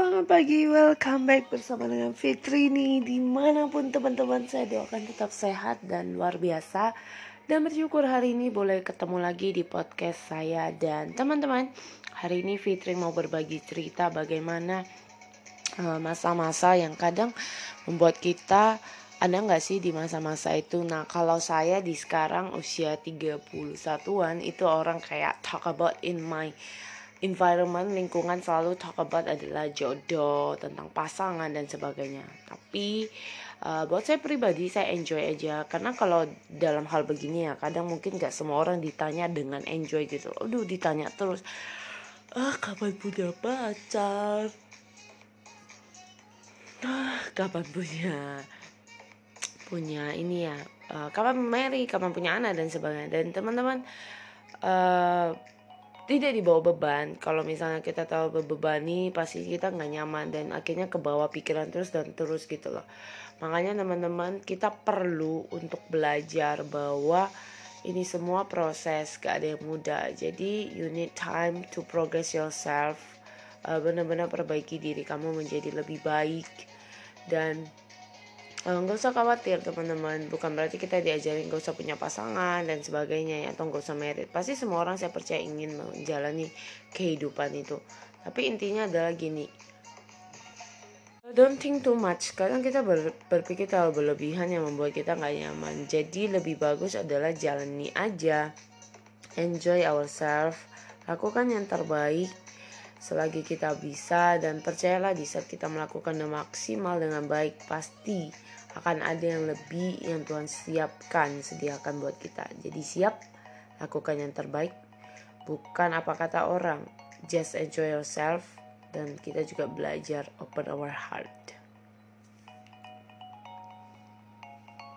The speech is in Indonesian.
Selamat pagi, welcome back bersama dengan Fitri nih Di mana pun teman-teman saya doakan tetap sehat dan luar biasa. Dan bersyukur hari ini boleh ketemu lagi di podcast saya Dan teman-teman, hari ini Fitri mau berbagi cerita bagaimana eh, Masa-masa yang kadang membuat kita ada nggak sih di masa-masa itu? Nah kalau saya di sekarang usia 31an Itu orang kayak talk about in my environment lingkungan selalu talk about adalah jodoh tentang pasangan dan sebagainya. Tapi uh, buat saya pribadi saya enjoy aja. Karena kalau dalam hal begini ya kadang mungkin gak semua orang ditanya dengan enjoy gitu. Aduh ditanya terus ah kapan punya pacar? Ah kapan punya punya ini ya uh, kapan marry kapan punya anak dan sebagainya. Dan teman-teman uh, tidak dibawa beban. Kalau misalnya kita tahu berbebani pasti kita nggak nyaman dan akhirnya ke bawah pikiran terus dan terus gitu loh. Makanya teman-teman kita perlu untuk belajar bahwa ini semua proses gak ada yang mudah. Jadi you need time to progress yourself. Uh, benar-benar perbaiki diri kamu menjadi lebih baik dan nggak uh, usah khawatir teman-teman. Bukan berarti kita diajarin gak usah punya pasangan dan sebagainya ya atau gak usah merit. Pasti semua orang saya percaya ingin menjalani kehidupan itu. Tapi intinya adalah gini. Don't think too much. Kadang kita ber, berpikir terlalu berlebihan yang membuat kita nggak nyaman. Jadi lebih bagus adalah jalani aja. Enjoy ourselves. Lakukan yang terbaik selagi kita bisa dan percayalah di saat kita melakukan yang maksimal dengan baik pasti akan ada yang lebih yang Tuhan siapkan sediakan buat kita. Jadi siap lakukan yang terbaik. Bukan apa kata orang just enjoy yourself dan kita juga belajar open our heart